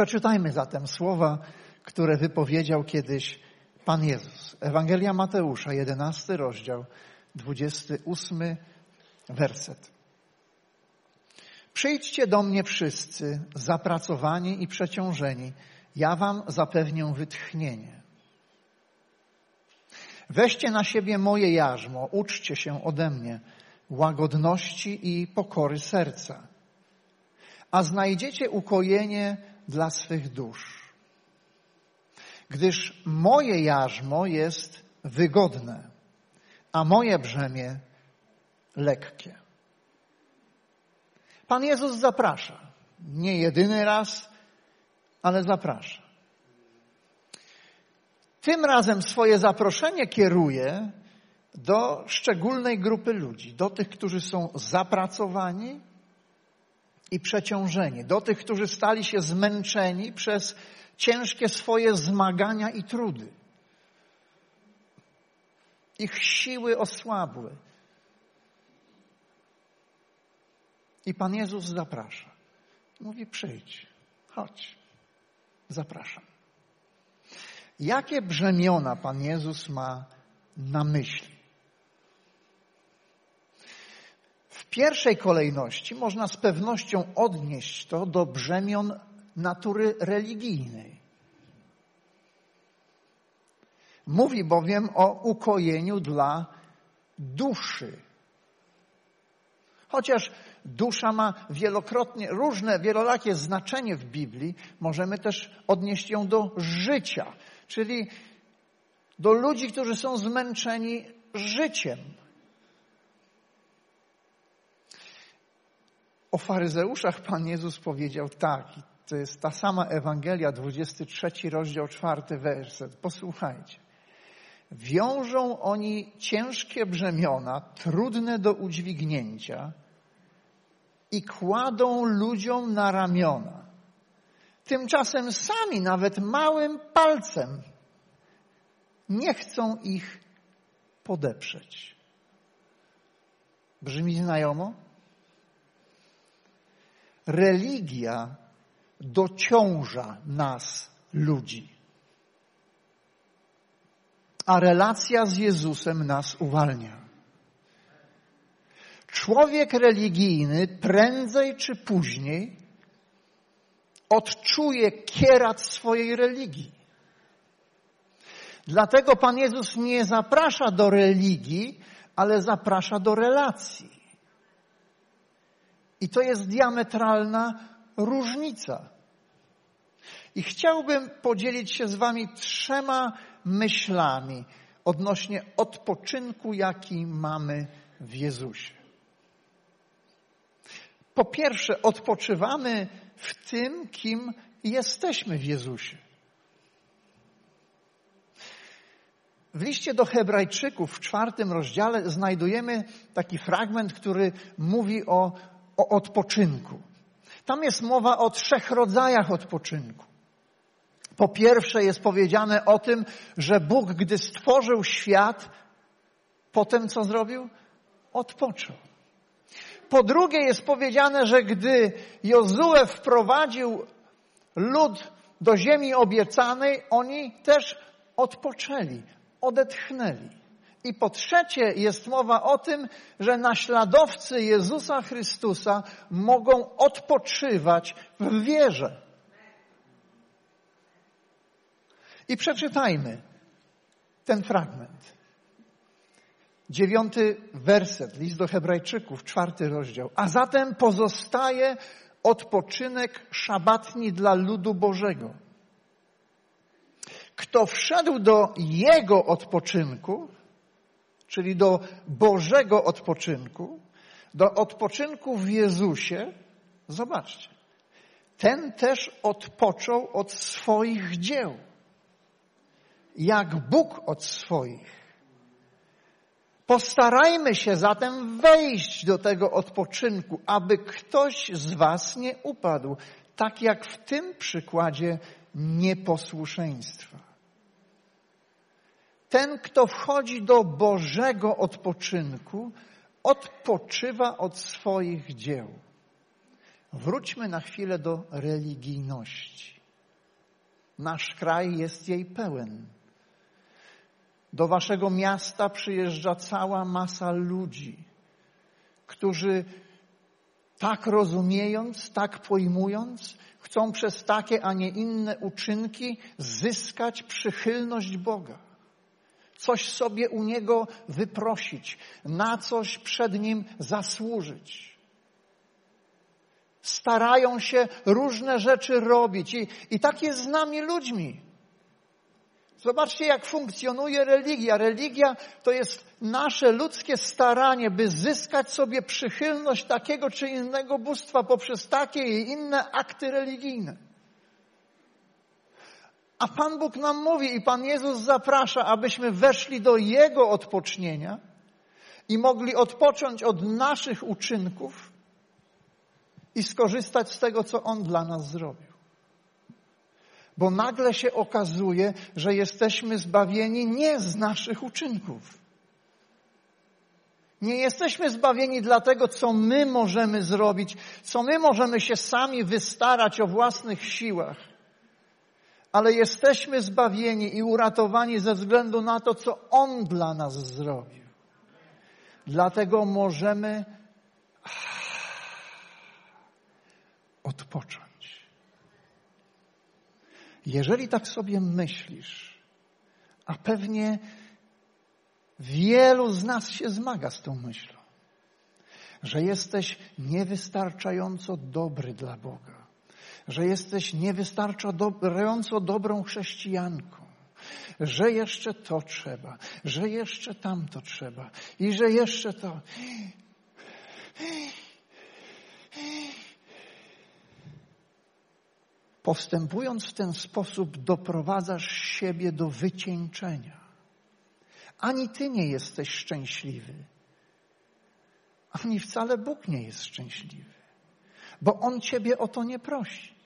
Przeczytajmy zatem słowa, które wypowiedział kiedyś Pan Jezus. Ewangelia Mateusza, 11 rozdział, 28 werset. Przyjdźcie do mnie wszyscy, zapracowani i przeciążeni, ja wam zapewnię wytchnienie. Weźcie na siebie moje jarzmo, uczcie się ode mnie łagodności i pokory serca, a znajdziecie ukojenie dla swych dusz. Gdyż moje jarzmo jest wygodne, a moje brzemię lekkie. Pan Jezus zaprasza. Nie jedyny raz, ale zaprasza. Tym razem swoje zaproszenie kieruje do szczególnej grupy ludzi, do tych, którzy są zapracowani i przeciążeni, do tych, którzy stali się zmęczeni przez ciężkie swoje zmagania i trudy. Ich siły osłabły. I Pan Jezus zaprasza. Mówi: przyjdź, chodź, zapraszam. Jakie brzemiona Pan Jezus ma na myśli? W pierwszej kolejności można z pewnością odnieść to do brzemion natury religijnej. Mówi bowiem o ukojeniu dla duszy. Chociaż dusza ma wielokrotnie różne, wielolakie znaczenie w Biblii, możemy też odnieść ją do życia, czyli do ludzi, którzy są zmęczeni życiem. O faryzeuszach Pan Jezus powiedział tak, to jest ta sama Ewangelia, 23 rozdział, 4 werset. Posłuchajcie. Wiążą oni ciężkie brzemiona, trudne do udźwignięcia i kładą ludziom na ramiona. Tymczasem sami, nawet małym palcem, nie chcą ich podeprzeć. Brzmi znajomo? Religia dociąża nas, ludzi. A relacja z Jezusem nas uwalnia. Człowiek religijny prędzej czy później odczuje kierat swojej religii. Dlatego Pan Jezus nie zaprasza do religii, ale zaprasza do relacji. I to jest diametralna różnica. I chciałbym podzielić się z Wami trzema myślami odnośnie odpoczynku, jaki mamy w Jezusie. Po pierwsze, odpoczywamy w tym, kim jesteśmy w Jezusie. W liście do Hebrajczyków w czwartym rozdziale znajdujemy taki fragment, który mówi o, o odpoczynku. Tam jest mowa o trzech rodzajach odpoczynku. Po pierwsze jest powiedziane o tym, że Bóg, gdy stworzył świat, potem co zrobił? Odpoczął. Po drugie jest powiedziane, że gdy Jozue wprowadził lud do ziemi obiecanej, oni też odpoczęli, odetchnęli. I po trzecie jest mowa o tym, że naśladowcy Jezusa Chrystusa mogą odpoczywać w wierze. I przeczytajmy ten fragment. Dziewiąty werset, list do Hebrajczyków, czwarty rozdział. A zatem pozostaje odpoczynek szabatni dla ludu Bożego. Kto wszedł do Jego odpoczynku, czyli do Bożego odpoczynku, do odpoczynku w Jezusie, zobaczcie, ten też odpoczął od swoich dzieł, jak Bóg od swoich. Postarajmy się zatem wejść do tego odpoczynku, aby ktoś z Was nie upadł, tak jak w tym przykładzie nieposłuszeństwa. Ten, kto wchodzi do Bożego odpoczynku, odpoczywa od swoich dzieł. Wróćmy na chwilę do religijności. Nasz kraj jest jej pełen. Do waszego miasta przyjeżdża cała masa ludzi, którzy tak rozumiejąc, tak pojmując, chcą przez takie, a nie inne uczynki zyskać przychylność Boga. Coś sobie u Niego wyprosić, na coś przed Nim zasłużyć. Starają się różne rzeczy robić i, i tak jest z nami ludźmi. Zobaczcie, jak funkcjonuje religia. Religia to jest nasze ludzkie staranie, by zyskać sobie przychylność takiego czy innego bóstwa poprzez takie i inne akty religijne. A Pan Bóg nam mówi i Pan Jezus zaprasza, abyśmy weszli do Jego odpocznienia i mogli odpocząć od naszych uczynków i skorzystać z tego, co On dla nas zrobił bo nagle się okazuje, że jesteśmy zbawieni nie z naszych uczynków. Nie jesteśmy zbawieni dlatego, co my możemy zrobić, co my możemy się sami wystarać o własnych siłach, ale jesteśmy zbawieni i uratowani ze względu na to, co On dla nas zrobił. Dlatego możemy odpocząć. Jeżeli tak sobie myślisz, a pewnie wielu z nas się zmaga z tą myślą, że jesteś niewystarczająco dobry dla Boga, że jesteś niewystarczająco dobrą chrześcijanką, że jeszcze to trzeba, że jeszcze tamto trzeba i że jeszcze to. Postępując w ten sposób, doprowadzasz siebie do wycieńczenia. Ani ty nie jesteś szczęśliwy, ani wcale Bóg nie jest szczęśliwy, bo On ciebie o to nie prosi.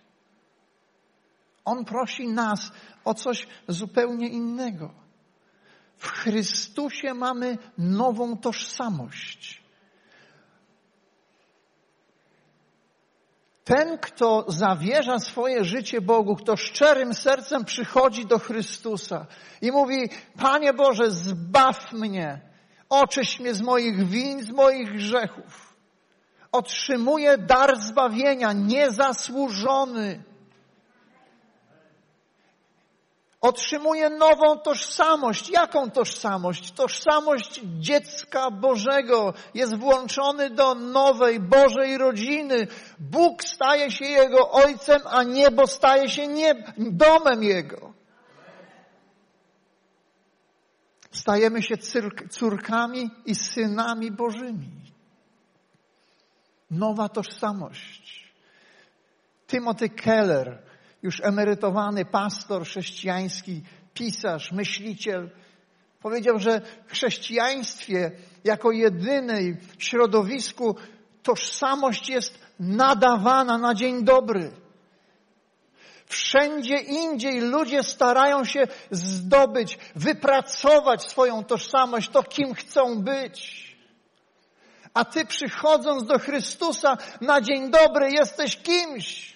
On prosi nas o coś zupełnie innego. W Chrystusie mamy nową tożsamość. Ten, kto zawierza swoje życie Bogu, kto szczerym sercem przychodzi do Chrystusa i mówi, Panie Boże, zbaw mnie, oczyść mnie z moich win, z moich grzechów. Otrzymuje dar zbawienia, niezasłużony. Otrzymuje nową tożsamość. Jaką tożsamość? Tożsamość dziecka Bożego. Jest włączony do nowej Bożej rodziny. Bóg staje się jego ojcem, a niebo staje się domem jego. Stajemy się córkami i synami Bożymi. Nowa tożsamość. Timothy Keller już emerytowany pastor chrześcijański, pisarz, myśliciel, powiedział, że w chrześcijaństwie jako jedynej środowisku tożsamość jest nadawana na dzień dobry. Wszędzie indziej ludzie starają się zdobyć, wypracować swoją tożsamość, to kim chcą być. A ty przychodząc do Chrystusa na dzień dobry jesteś kimś.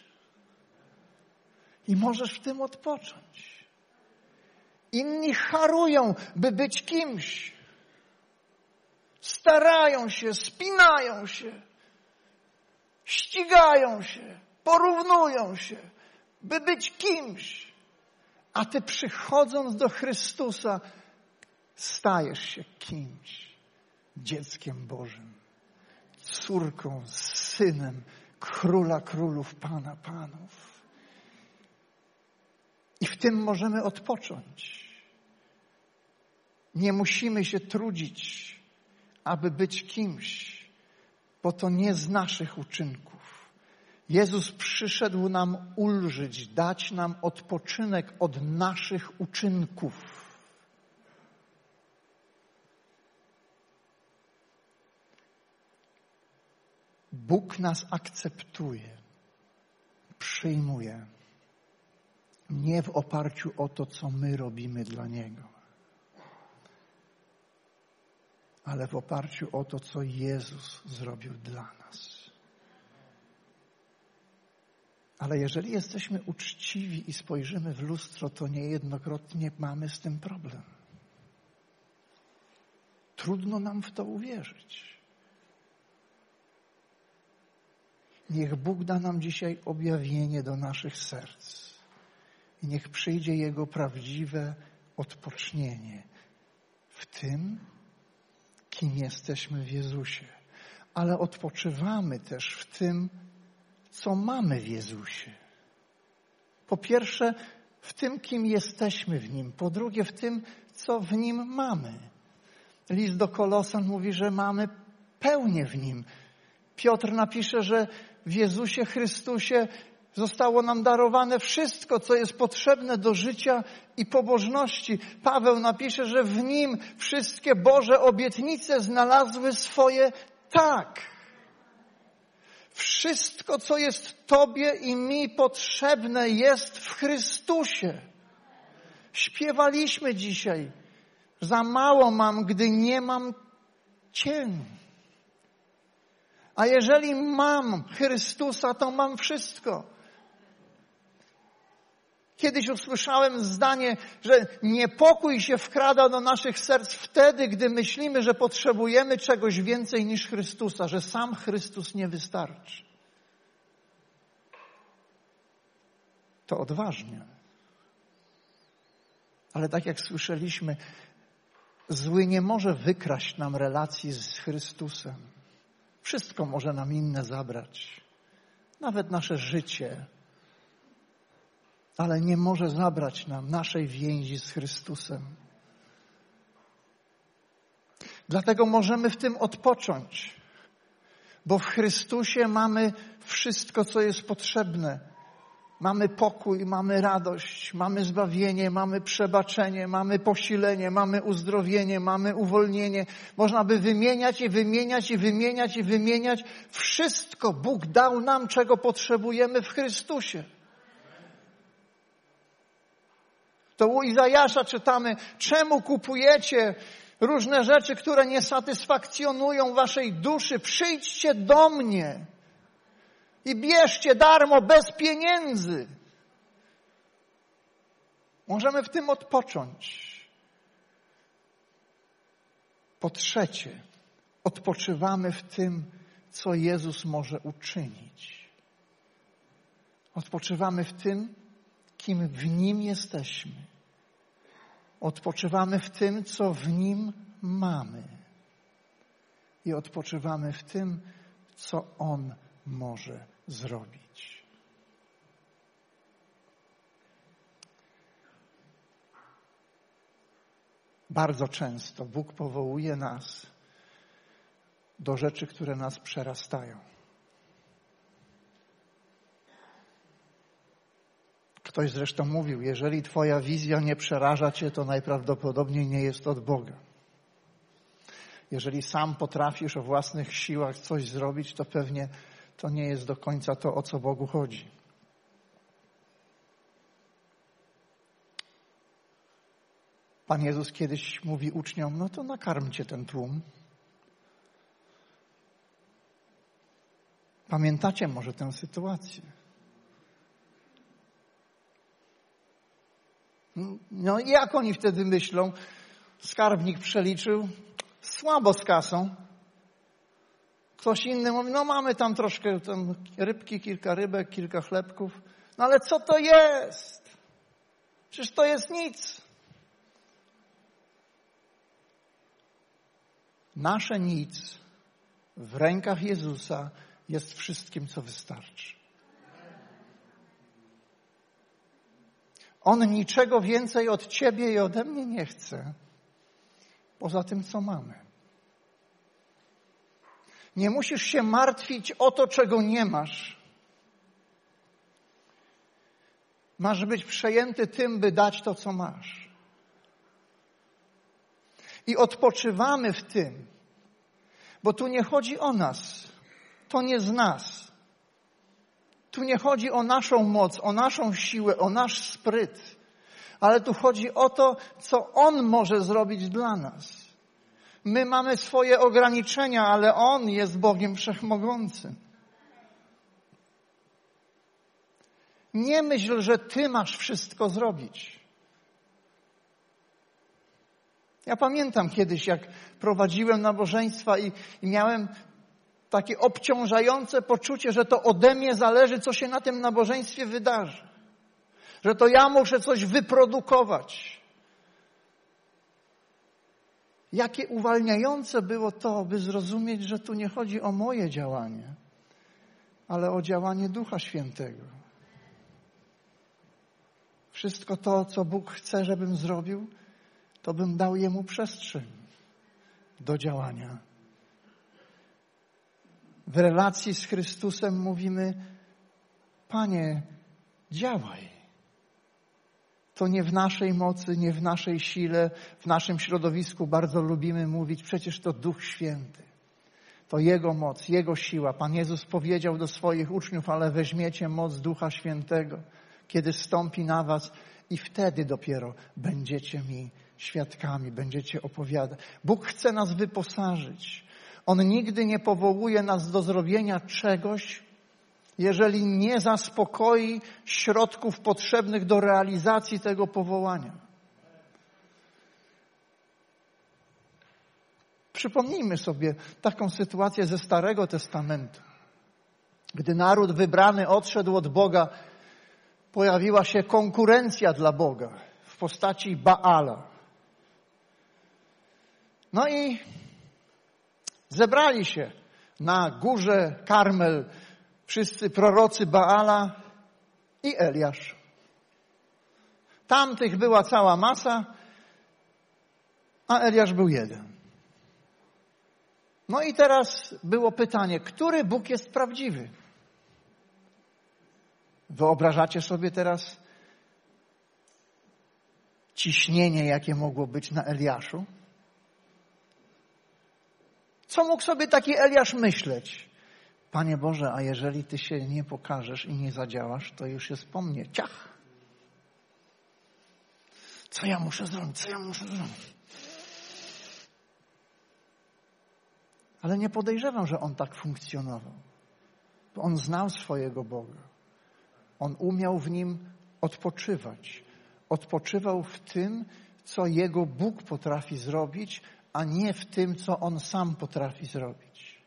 I możesz w tym odpocząć. Inni harują, by być kimś. Starają się, spinają się, ścigają się, porównują się, by być kimś. A ty przychodząc do Chrystusa, stajesz się kimś, dzieckiem Bożym, córką, synem króla królów, pana panów. I w tym możemy odpocząć. Nie musimy się trudzić, aby być kimś, bo to nie z naszych uczynków. Jezus przyszedł nam ulżyć, dać nam odpoczynek od naszych uczynków. Bóg nas akceptuje, przyjmuje nie w oparciu o to, co my robimy dla Niego, ale w oparciu o to, co Jezus zrobił dla nas. Ale jeżeli jesteśmy uczciwi i spojrzymy w lustro, to niejednokrotnie mamy z tym problem. Trudno nam w to uwierzyć. Niech Bóg da nam dzisiaj objawienie do naszych serc i niech przyjdzie Jego prawdziwe odpocznienie w tym, kim jesteśmy w Jezusie. Ale odpoczywamy też w tym, co mamy w Jezusie. Po pierwsze, w tym, kim jesteśmy w Nim. Po drugie, w tym, co w Nim mamy. List do Kolosan mówi, że mamy pełnię w Nim. Piotr napisze, że w Jezusie Chrystusie zostało nam darowane wszystko, co jest potrzebne do życia i pobożności. Paweł napisze, że w Nim wszystkie Boże obietnice znalazły swoje tak. Wszystko, co jest Tobie i mi potrzebne, jest w Chrystusie. Śpiewaliśmy dzisiaj. Za mało mam, gdy nie mam cień. A jeżeli mam Chrystusa, to mam wszystko. Kiedyś usłyszałem zdanie, że niepokój się wkrada do naszych serc wtedy, gdy myślimy, że potrzebujemy czegoś więcej niż Chrystusa, że sam Chrystus nie wystarczy. To odważnie. Ale tak jak słyszeliśmy, zły nie może wykraść nam relacji z Chrystusem. Wszystko może nam inne zabrać. Nawet nasze życie, ale nie może zabrać nam naszej więzi z Chrystusem. Dlatego możemy w tym odpocząć, bo w Chrystusie mamy wszystko, co jest potrzebne. Mamy pokój, mamy radość, mamy zbawienie, mamy przebaczenie, mamy posilenie, mamy uzdrowienie, mamy uwolnienie. Można by wymieniać i wymieniać i wymieniać i wymieniać. Wszystko Bóg dał nam, czego potrzebujemy w Chrystusie. To u Izajasza czytamy, czemu kupujecie różne rzeczy, które nie satysfakcjonują waszej duszy? Przyjdźcie do mnie i bierzcie darmo, bez pieniędzy. Możemy w tym odpocząć. Po trzecie, odpoczywamy w tym, co Jezus może uczynić. Odpoczywamy w tym, kim w Nim jesteśmy. Odpoczywamy w tym, co w Nim mamy. I odpoczywamy w tym, co On może zrobić. Bardzo często Bóg powołuje nas do rzeczy, które nas przerastają. Ktoś zresztą mówił, jeżeli Twoja wizja nie przeraża Cię, to najprawdopodobniej nie jest od Boga. Jeżeli sam potrafisz o własnych siłach coś zrobić, to pewnie to nie jest do końca to, o co Bogu chodzi. Pan Jezus kiedyś mówi uczniom, no to nakarmcie ten tłum. Pamiętacie może tę sytuację? No i jak oni wtedy myślą? Skarbnik przeliczył słabo z kasą. Ktoś inny mówi, no mamy tam troszkę tam rybki, kilka rybek, kilka chlebków. No ale co to jest? Przecież to jest nic. Nasze nic w rękach Jezusa jest wszystkim, co wystarczy. On niczego więcej od Ciebie i ode mnie nie chce, poza tym, co mamy. Nie musisz się martwić o to, czego nie masz. Masz być przejęty tym, by dać to, co masz. I odpoczywamy w tym, bo tu nie chodzi o nas, to nie z nas. Tu nie chodzi o naszą moc, o naszą siłę, o nasz spryt, ale tu chodzi o to, co On może zrobić dla nas. My mamy swoje ograniczenia, ale On jest Bogiem Wszechmogącym. Nie myśl, że ty masz wszystko zrobić. Ja pamiętam kiedyś, jak prowadziłem nabożeństwa i, i miałem takie obciążające poczucie, że to ode mnie zależy, co się na tym nabożeństwie wydarzy. Że to ja muszę coś wyprodukować. Jakie uwalniające było to, by zrozumieć, że tu nie chodzi o moje działanie, ale o działanie Ducha Świętego. Wszystko to, co Bóg chce, żebym zrobił, to bym dał Jemu przestrzeń do działania. W relacji z Chrystusem mówimy, Panie, działaj. To nie w naszej mocy, nie w naszej sile, w naszym środowisku bardzo lubimy mówić, przecież to Duch Święty. To Jego moc, Jego siła. Pan Jezus powiedział do swoich uczniów, ale weźmiecie moc Ducha Świętego, kiedy stąpi na was i wtedy dopiero będziecie mi świadkami, będziecie opowiadać. Bóg chce nas wyposażyć. On nigdy nie powołuje nas do zrobienia czegoś, jeżeli nie zaspokoi środków potrzebnych do realizacji tego powołania. Przypomnijmy sobie taką sytuację ze Starego Testamentu. Gdy naród wybrany odszedł od Boga, pojawiła się konkurencja dla Boga w postaci Baala. No i zebrali się na górze Karmel wszyscy prorocy Baala i Eliasz. Tamtych była cała masa, a Eliasz był jeden. No i teraz było pytanie, który Bóg jest prawdziwy? Wyobrażacie sobie teraz ciśnienie, jakie mogło być na Eliaszu? Co mógł sobie taki Eliasz myśleć? Panie Boże, a jeżeli Ty się nie pokażesz i nie zadziałasz, to już jest po mnie. Ciach! Co ja muszę zrobić? Co ja muszę zrobić? Ale nie podejrzewam, że on tak funkcjonował. Bo on znał swojego Boga. On umiał w nim odpoczywać. Odpoczywał w tym, co jego Bóg potrafi zrobić, a nie w tym, co on sam potrafi zrobić.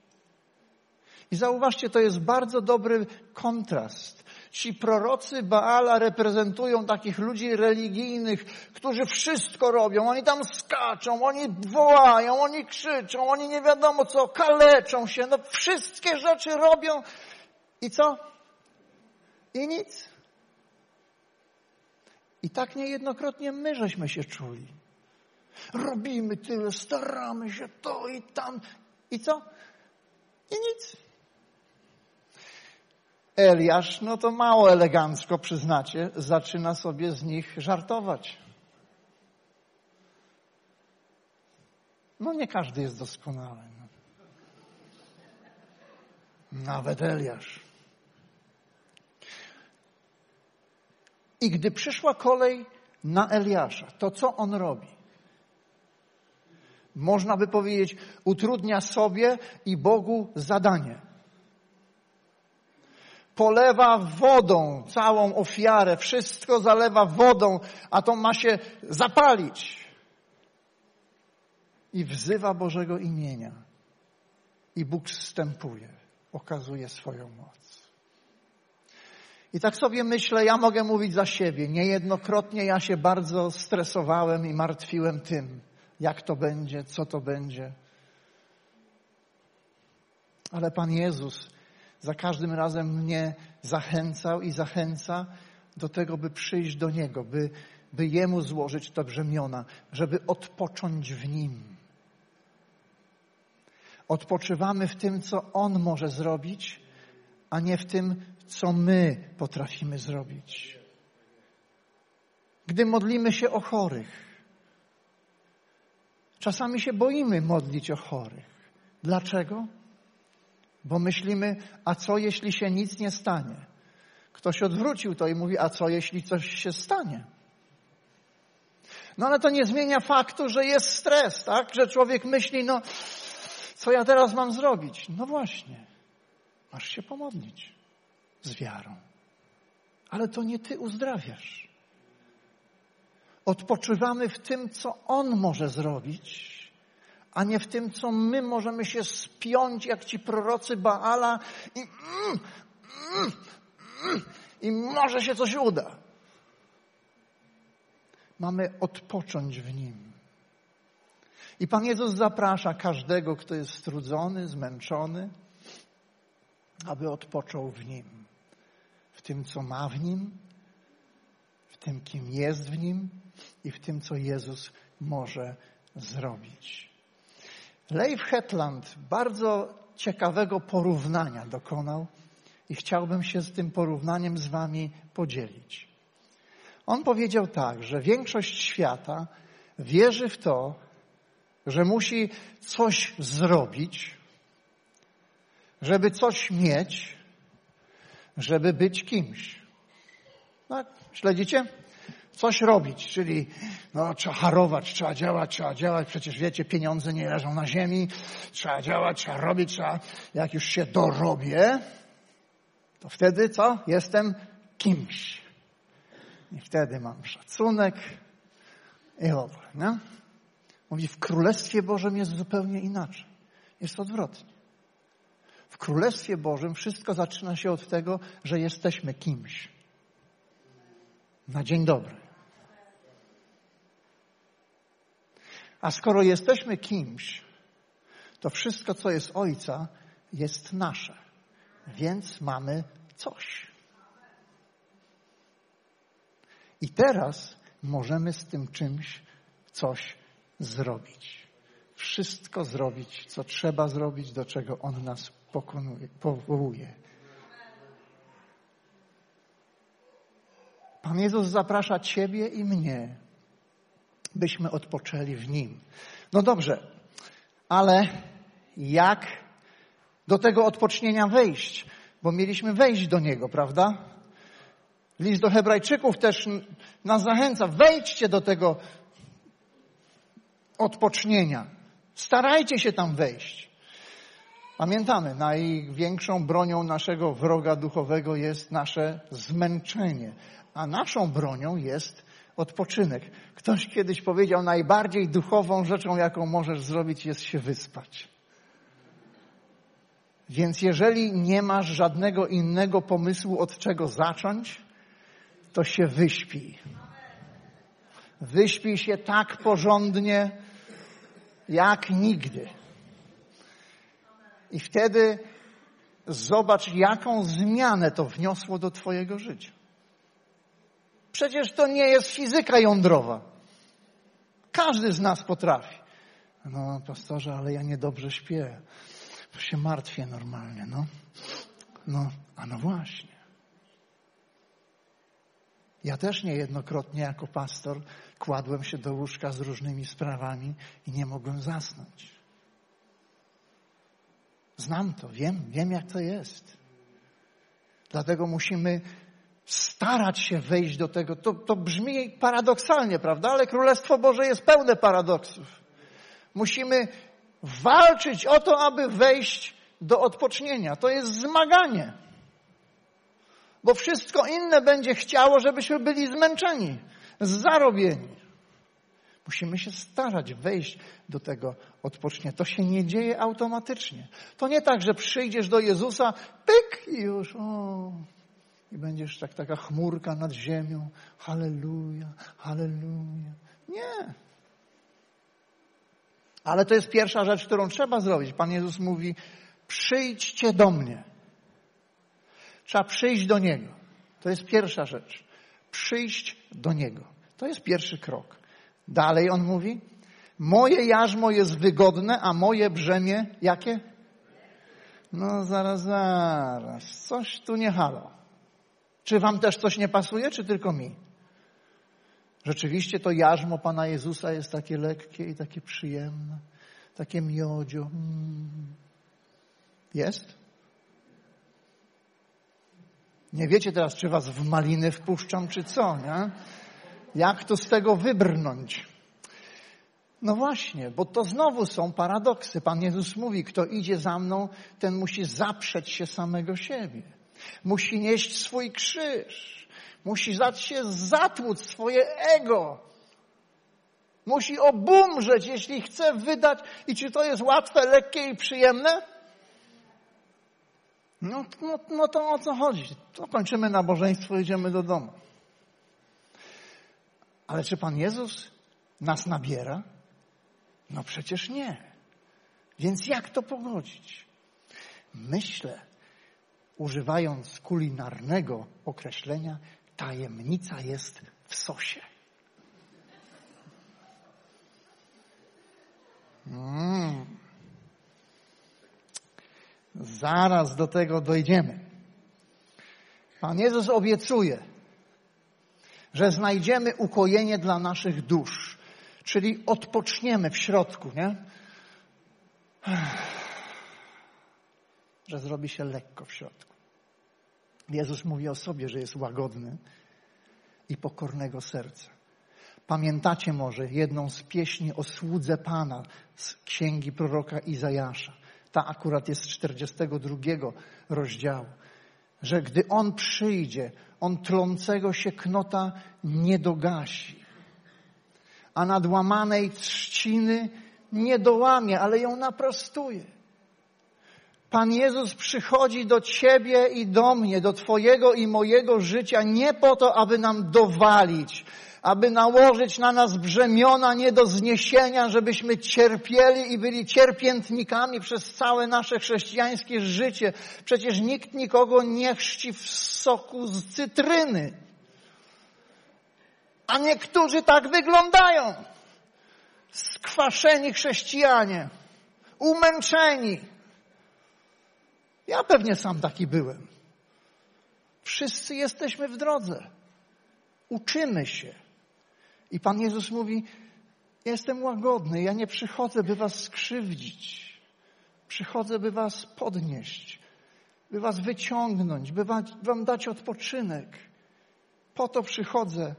I zauważcie, to jest bardzo dobry kontrast. Ci prorocy Baala reprezentują takich ludzi religijnych, którzy wszystko robią. Oni tam skaczą, oni wołają, oni krzyczą, oni nie wiadomo co, kaleczą się. No wszystkie rzeczy robią. I co? I nic. I tak niejednokrotnie my żeśmy się czuli. Robimy tyle, staramy się to i tam. I co? I nic. Eliasz, no to mało elegancko, przyznacie, zaczyna sobie z nich żartować. No nie każdy jest doskonały. No. Nawet Eliasz. I gdy przyszła kolej na Eliasza, to co on robi? Można by powiedzieć, utrudnia sobie i Bogu zadanie polewa wodą całą ofiarę, wszystko zalewa wodą, a to ma się zapalić. I wzywa Bożego imienia. I Bóg wstępuje, okazuje swoją moc. I tak sobie myślę, ja mogę mówić za siebie. Niejednokrotnie ja się bardzo stresowałem i martwiłem tym, jak to będzie, co to będzie. Ale Pan Jezus za każdym razem mnie zachęcał i zachęca do tego, by przyjść do Niego, by, by Jemu złożyć to brzemiona, żeby odpocząć w Nim. Odpoczywamy w tym, co On może zrobić, a nie w tym, co my potrafimy zrobić. Gdy modlimy się o chorych, czasami się boimy modlić o chorych. Dlaczego? Bo myślimy, a co jeśli się nic nie stanie? Ktoś odwrócił to i mówi, a co jeśli coś się stanie? No ale to nie zmienia faktu, że jest stres, tak? Że człowiek myśli, no co ja teraz mam zrobić? No właśnie, masz się pomodlić z wiarą. Ale to nie Ty uzdrawiasz. Odpoczywamy w tym, co On może zrobić, a nie w tym, co my możemy się spiąć, jak ci prorocy Baala i, mm, mm, mm, i może się coś uda. Mamy odpocząć w Nim. I Pan Jezus zaprasza każdego, kto jest strudzony, zmęczony, aby odpoczął w Nim. W tym, co ma w Nim, w tym, kim jest w Nim i w tym, co Jezus może zrobić. Leif Hetland bardzo ciekawego porównania dokonał i chciałbym się z tym porównaniem z Wami podzielić. On powiedział tak, że większość świata wierzy w to, że musi coś zrobić, żeby coś mieć, żeby być kimś. Tak? Śledzicie? Coś robić, czyli no, trzeba harować, trzeba działać, trzeba działać. Przecież wiecie, pieniądze nie leżą na ziemi. Trzeba działać, trzeba robić, trzeba, jak już się dorobię, to wtedy co? Jestem kimś. I wtedy mam szacunek i w. Nie? Mówi, w Królestwie Bożym jest zupełnie inaczej. Jest odwrotnie. W Królestwie Bożym wszystko zaczyna się od tego, że jesteśmy kimś. Na dzień dobry. A skoro jesteśmy kimś, to wszystko, co jest Ojca, jest nasze. Więc mamy coś. I teraz możemy z tym czymś coś zrobić. Wszystko zrobić, co trzeba zrobić, do czego On nas pokonuje, powołuje. Pan Jezus zaprasza Ciebie i mnie, byśmy odpoczęli w Nim. No dobrze, ale jak do tego odpocznienia wejść? Bo mieliśmy wejść do Niego, prawda? List do Hebrajczyków też nas zachęca. Wejdźcie do tego odpocznienia. Starajcie się tam wejść. Pamiętamy, największą bronią naszego wroga duchowego jest nasze zmęczenie, a naszą bronią jest odpoczynek. Ktoś kiedyś powiedział, najbardziej duchową rzeczą, jaką możesz zrobić, jest się wyspać. Więc jeżeli nie masz żadnego innego pomysłu, od czego zacząć, to się wyśpij. Wyśpij się tak porządnie, jak nigdy. I wtedy zobacz, jaką zmianę to wniosło do Twojego życia. Przecież to nie jest fizyka jądrowa. Każdy z nas potrafi. No, pastorze, ale ja niedobrze śpię. Się martwię normalnie, no. No, a no właśnie. Ja też niejednokrotnie jako pastor kładłem się do łóżka z różnymi sprawami i nie mogłem zasnąć. Znam to, wiem, wiem jak to jest. Dlatego musimy starać się wejść do tego. To, to brzmi paradoksalnie, prawda? Ale Królestwo Boże jest pełne paradoksów. Musimy walczyć o to, aby wejść do odpocznienia. To jest zmaganie. Bo wszystko inne będzie chciało, żebyśmy byli zmęczeni, zarobieni. Musimy się starać wejść do tego odpocznienia. To się nie dzieje automatycznie. To nie tak, że przyjdziesz do Jezusa, pyk i już, o, i będziesz tak taka chmurka nad ziemią. Halleluja, halleluja. Nie. Ale to jest pierwsza rzecz, którą trzeba zrobić. Pan Jezus mówi, przyjdźcie do mnie. Trzeba przyjść do Niego. To jest pierwsza rzecz. Przyjść do Niego. To jest pierwszy krok. Dalej on mówi, moje jarzmo jest wygodne, a moje brzemię jakie? No zaraz, zaraz. Coś tu nie halo. Czy wam też coś nie pasuje, czy tylko mi? Rzeczywiście to jarzmo Pana Jezusa jest takie lekkie i takie przyjemne, takie miodzio. Mm. Jest? Nie wiecie teraz, czy was w maliny wpuszczam, czy co, nie? Jak to z tego wybrnąć? No właśnie, bo to znowu są paradoksy. Pan Jezus mówi, kto idzie za mną, ten musi zaprzeć się samego siebie. Musi nieść swój krzyż. Musi dać się zatłuc swoje ego. Musi obumrzeć, jeśli chce wydać. I czy to jest łatwe, lekkie i przyjemne? No, no, no to o co chodzi? To kończymy nabożeństwo, idziemy do domu. Ale czy Pan Jezus nas nabiera? No przecież nie. Więc jak to pogodzić? Myślę, używając kulinarnego określenia, tajemnica jest w sosie. Mm. Zaraz do tego dojdziemy. Pan Jezus obiecuje, że znajdziemy ukojenie dla naszych dusz, czyli odpoczniemy w środku, nie? Że zrobi się lekko w środku. Jezus mówi o sobie, że jest łagodny i pokornego serca. Pamiętacie może jedną z pieśni o słudze Pana z księgi proroka Izajasza. Ta akurat jest z 42 rozdziału. Że gdy On przyjdzie, On trącego się knota nie dogasi. A nadłamanej trzciny nie dołamie, ale ją naprostuje. Pan Jezus przychodzi do Ciebie i do mnie, do Twojego i mojego życia nie po to, aby nam dowalić, aby nałożyć na nas brzemiona nie do zniesienia, żebyśmy cierpieli i byli cierpiętnikami przez całe nasze chrześcijańskie życie. Przecież nikt nikogo nie chrzci w soku z cytryny. A niektórzy tak wyglądają. Skwaszeni chrześcijanie, umęczeni. Ja pewnie sam taki byłem. Wszyscy jesteśmy w drodze. Uczymy się. I Pan Jezus mówi, ja jestem łagodny, ja nie przychodzę, by was skrzywdzić. Przychodzę, by was podnieść, by was wyciągnąć, by wam dać odpoczynek. Po to przychodzę.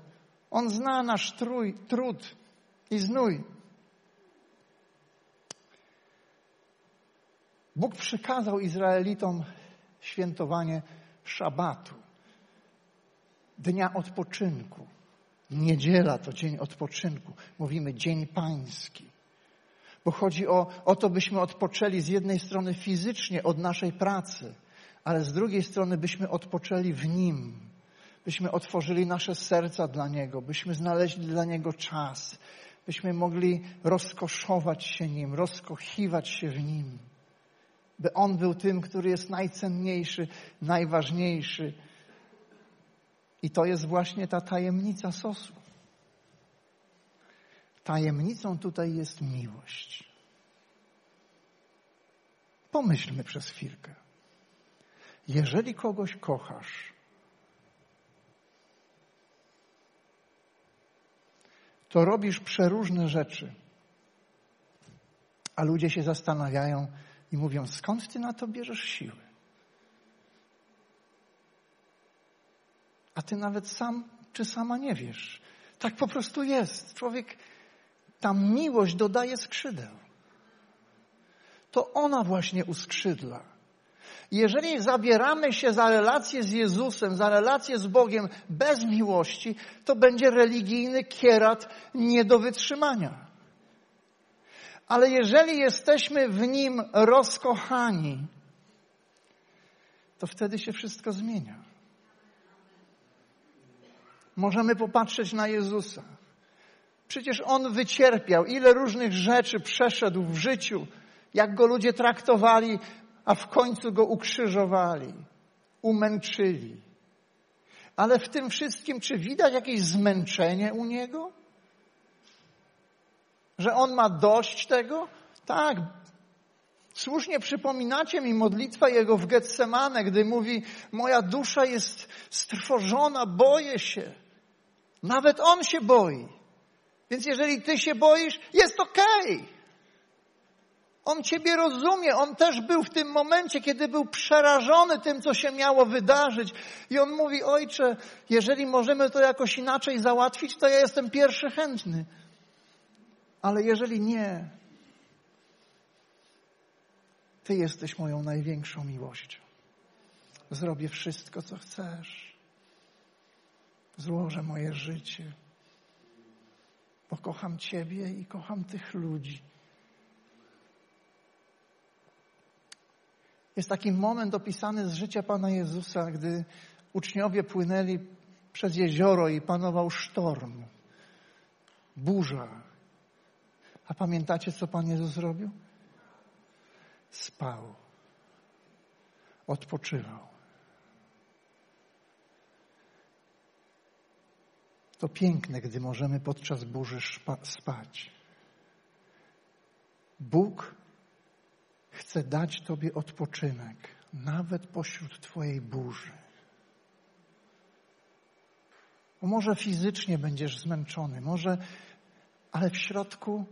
On zna nasz trój, trud i znój. Bóg przykazał Izraelitom świętowanie szabatu, dnia odpoczynku. Niedziela to dzień odpoczynku. Mówimy dzień pański. Bo chodzi o, o to, byśmy odpoczęli z jednej strony fizycznie od naszej pracy, ale z drugiej strony byśmy odpoczęli w Nim. Byśmy otworzyli nasze serca dla Niego, byśmy znaleźli dla Niego czas, byśmy mogli rozkoszować się Nim, rozkochiwać się w Nim. By On był tym, który jest najcenniejszy, najważniejszy i to jest właśnie ta tajemnica sosu. Tajemnicą tutaj jest miłość. Pomyślmy przez chwilkę. Jeżeli kogoś kochasz, to robisz przeróżne rzeczy, a ludzie się zastanawiają i mówią: skąd ty na to bierzesz siły? a ty nawet sam czy sama nie wiesz. Tak po prostu jest. Człowiek, ta miłość dodaje skrzydeł. To ona właśnie uskrzydla. Jeżeli zabieramy się za relację z Jezusem, za relację z Bogiem bez miłości, to będzie religijny kierat nie do wytrzymania. Ale jeżeli jesteśmy w nim rozkochani, to wtedy się wszystko zmienia możemy popatrzeć na Jezusa. Przecież On wycierpiał, ile różnych rzeczy przeszedł w życiu, jak Go ludzie traktowali, a w końcu Go ukrzyżowali, umęczyli. Ale w tym wszystkim, czy widać jakieś zmęczenie u Niego? Że On ma dość tego? Tak. Słusznie przypominacie mi modlitwę Jego w Getsemane, gdy mówi, moja dusza jest strwożona, boję się. Nawet on się boi. Więc jeżeli ty się boisz, jest okej. Okay. On ciebie rozumie. On też był w tym momencie, kiedy był przerażony tym, co się miało wydarzyć. I on mówi, ojcze, jeżeli możemy to jakoś inaczej załatwić, to ja jestem pierwszy chętny. Ale jeżeli nie, ty jesteś moją największą miłością. Zrobię wszystko, co chcesz. złożę moje życie, bo kocham Ciebie i kocham tych ludzi. Jest taki moment opisany z życia Pana Jezusa, gdy uczniowie płynęli przez jezioro i panował sztorm, burza. A pamiętacie, co Pan Jezus zrobił? Spał, odpoczywał. To piękne, gdy możemy podczas burzy spać. Bóg chce dać Tobie odpoczynek, nawet pośród Twojej burzy. Bo może fizycznie będziesz zmęczony, może, ale w środku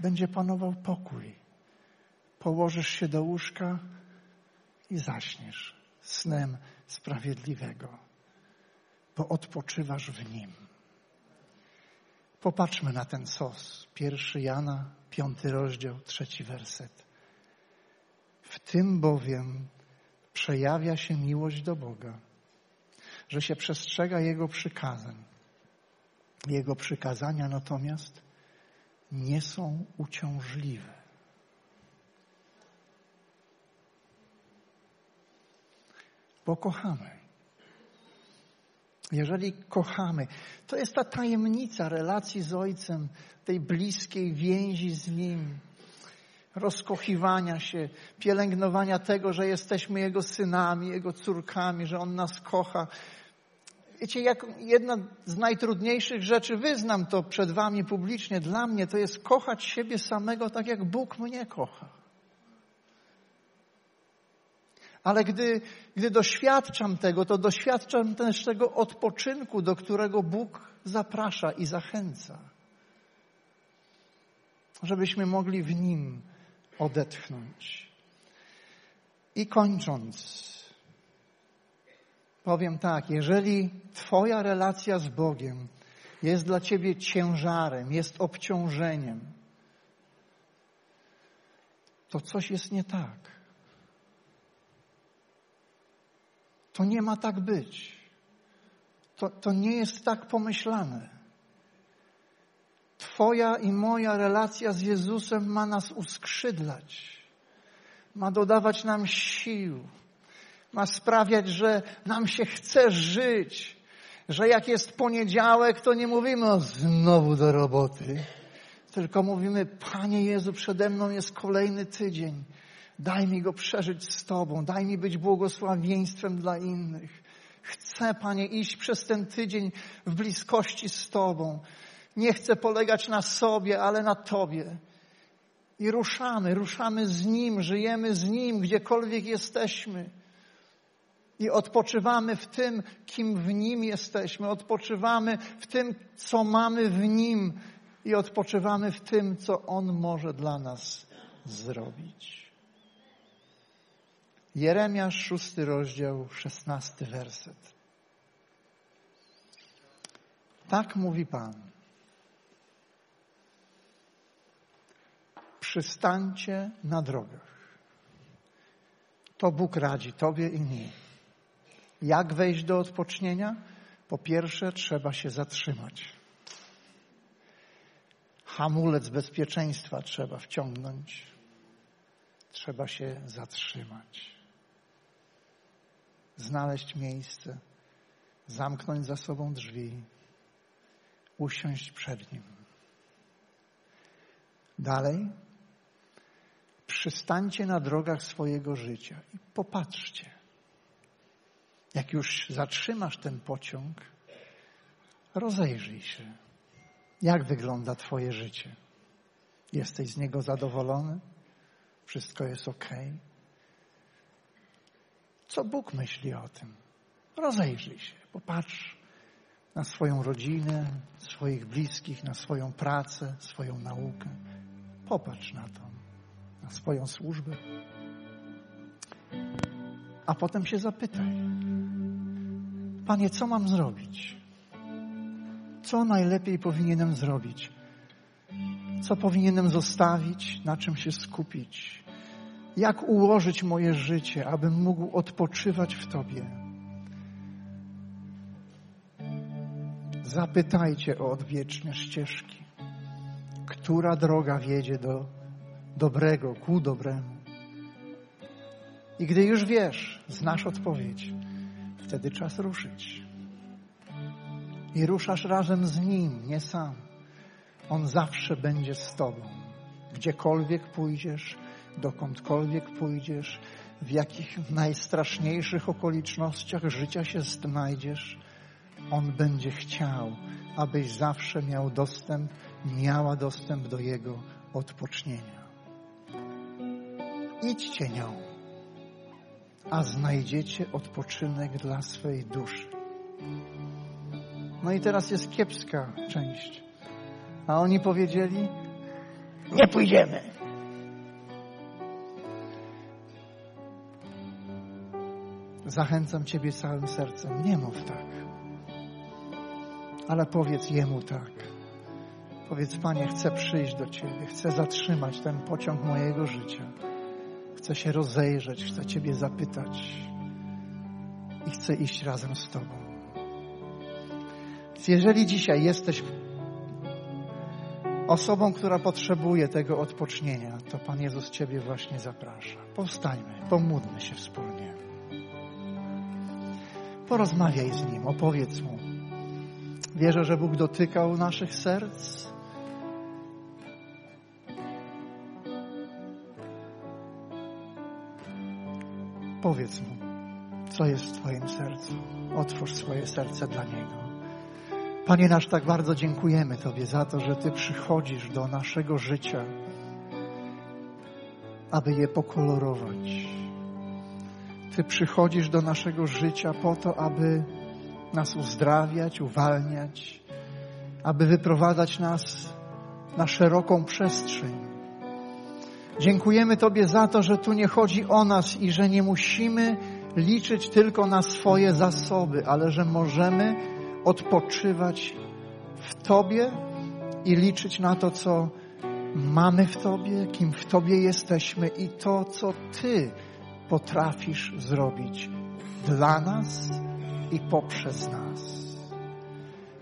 będzie panował pokój. Położysz się do łóżka i zaśniesz snem sprawiedliwego, bo odpoczywasz w nim. Popatrzmy na ten sos. Pierwszy Jana, piąty rozdział, trzeci werset. W tym bowiem przejawia się miłość do Boga, że się przestrzega Jego przykazań. Jego przykazania natomiast nie są uciążliwe. Bo kochamy. Jeżeli kochamy, to jest ta tajemnica relacji z Ojcem, tej bliskiej więzi z Nim, rozkochiwania się, pielęgnowania tego, że jesteśmy Jego synami, Jego córkami, że On nas kocha. Wiecie, jak jedna z najtrudniejszych rzeczy, wyznam to przed Wami publicznie, dla mnie to jest kochać siebie samego tak, jak Bóg mnie kocha. Ale gdy, gdy doświadczam tego, to doświadczam też tego odpoczynku, do którego Bóg zaprasza i zachęca. Żebyśmy mogli w Nim odetchnąć. I kończąc, powiem tak, jeżeli Twoja relacja z Bogiem jest dla Ciebie ciężarem, jest obciążeniem, to coś jest nie tak. To nie ma tak być. To, to nie jest tak pomyślane. Twoja i moja relacja z Jezusem ma nas uskrzydlać, ma dodawać nam sił, ma sprawiać, że nam się chce żyć, że jak jest poniedziałek, to nie mówimy o znowu do roboty, tylko mówimy, Panie Jezu, przede mną jest kolejny tydzień. Daj mi go przeżyć z Tobą, daj mi być błogosławieństwem dla innych. Chcę, Panie, iść przez ten tydzień w bliskości z Tobą. Nie chcę polegać na sobie, ale na Tobie. I ruszamy, ruszamy z Nim, żyjemy z Nim, gdziekolwiek jesteśmy. I odpoczywamy w tym, kim w Nim jesteśmy. Odpoczywamy w tym, co mamy w Nim. I odpoczywamy w tym, co On może dla nas zrobić. Jeremiasz, szósty rozdział, szesnasty werset. Tak mówi Pan. Przystańcie na drogach. To Bóg radzi Tobie i mi. Jak wejść do odpocznienia? Po pierwsze, trzeba się zatrzymać. Hamulec bezpieczeństwa trzeba wciągnąć. Trzeba się zatrzymać znaleźć miejsce, zamknąć za sobą drzwi, usiąść przed Nim. Dalej, przystańcie na drogach swojego życia i popatrzcie. Jak już zatrzymasz ten pociąg, rozejrzyj się. Jak wygląda Twoje życie? Jesteś z niego zadowolony? Wszystko jest ok? Co Bóg myśli o tym? Rozejrzyj się, popatrz na swoją rodzinę, swoich bliskich, na swoją pracę, swoją naukę. Popatrz na to, na swoją służbę. A potem się zapytaj, Panie, co mam zrobić? Co najlepiej powinienem zrobić? Co powinienem zostawić? Na czym się skupić? jak ułożyć moje życie, abym mógł odpoczywać w Tobie. Zapytajcie o odwieczne ścieżki. Która droga wiedzie do dobrego, ku dobremu? I gdy już wiesz, znasz odpowiedź, wtedy czas ruszyć. I ruszasz razem z Nim, nie sam. On zawsze będzie z Tobą. Gdziekolwiek pójdziesz, dokądkolwiek pójdziesz, w jakich najstraszniejszych okolicznościach życia się znajdziesz, On będzie chciał, abyś zawsze miał dostęp, miała dostęp do Jego odpocznienia. Idźcie nią, a znajdziecie odpoczynek dla swej duszy. No i teraz jest kiepska część. A oni powiedzieli, nie pójdziemy. Zachęcam Ciebie całym sercem, nie mów tak. Ale powiedz Jemu tak. Powiedz, Panie, chcę przyjść do Ciebie, chcę zatrzymać ten pociąg mojego życia. Chcę się rozejrzeć, chcę Ciebie zapytać i chcę iść razem z Tobą. Więc jeżeli dzisiaj jesteś osobą, która potrzebuje tego odpocznienia, to Pan Jezus Ciebie właśnie zaprasza. Powstańmy, pomódlmy się wspólnie. Porozmawiaj z Nim, opowiedz Mu. Wierzę, że Bóg dotykał naszych serc. Powiedz Mu, co jest w Twoim sercu. Otwórz swoje serce dla Niego. Panie nasz, tak bardzo dziękujemy Tobie za to, że Ty przychodzisz do naszego życia, aby je pokolorować. Ty przychodzisz do naszego życia po to, aby nas uzdrawiać, uwalniać, aby wyprowadzać nas na szeroką przestrzeń. Dziękujemy Tobie za to, że tu nie chodzi o nas i że nie musimy liczyć tylko na swoje zasoby, ale że możemy odpoczywać w Tobie i liczyć na to, co mamy w Tobie, kim w Tobie jesteśmy i to, co Ty potrafisz zrobić dla nas i poprzez nas.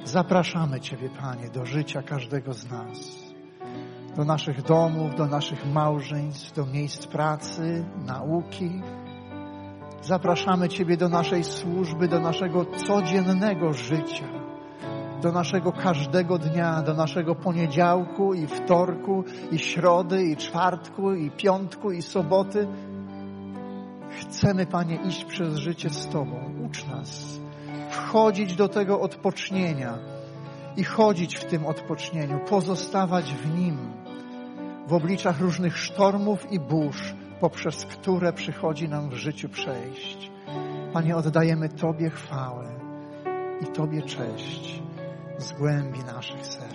Zapraszamy Ciebie, Panie, do życia każdego z nas, do naszych domów, do naszych małżeństw, do miejsc pracy, nauki. Zapraszamy Ciebie do naszej służby, do naszego codziennego życia, do naszego każdego dnia, do naszego poniedziałku i wtorku, i środy, i czwartku, i piątku, i soboty Chcemy, Panie, iść przez życie z Tobą. Ucz nas wchodzić do tego odpocznienia i chodzić w tym odpocznieniu, pozostawać w nim w obliczach różnych sztormów i burz, poprzez które przychodzi nam w życiu przejść. Panie, oddajemy Tobie chwałę i Tobie cześć z głębi naszych serc.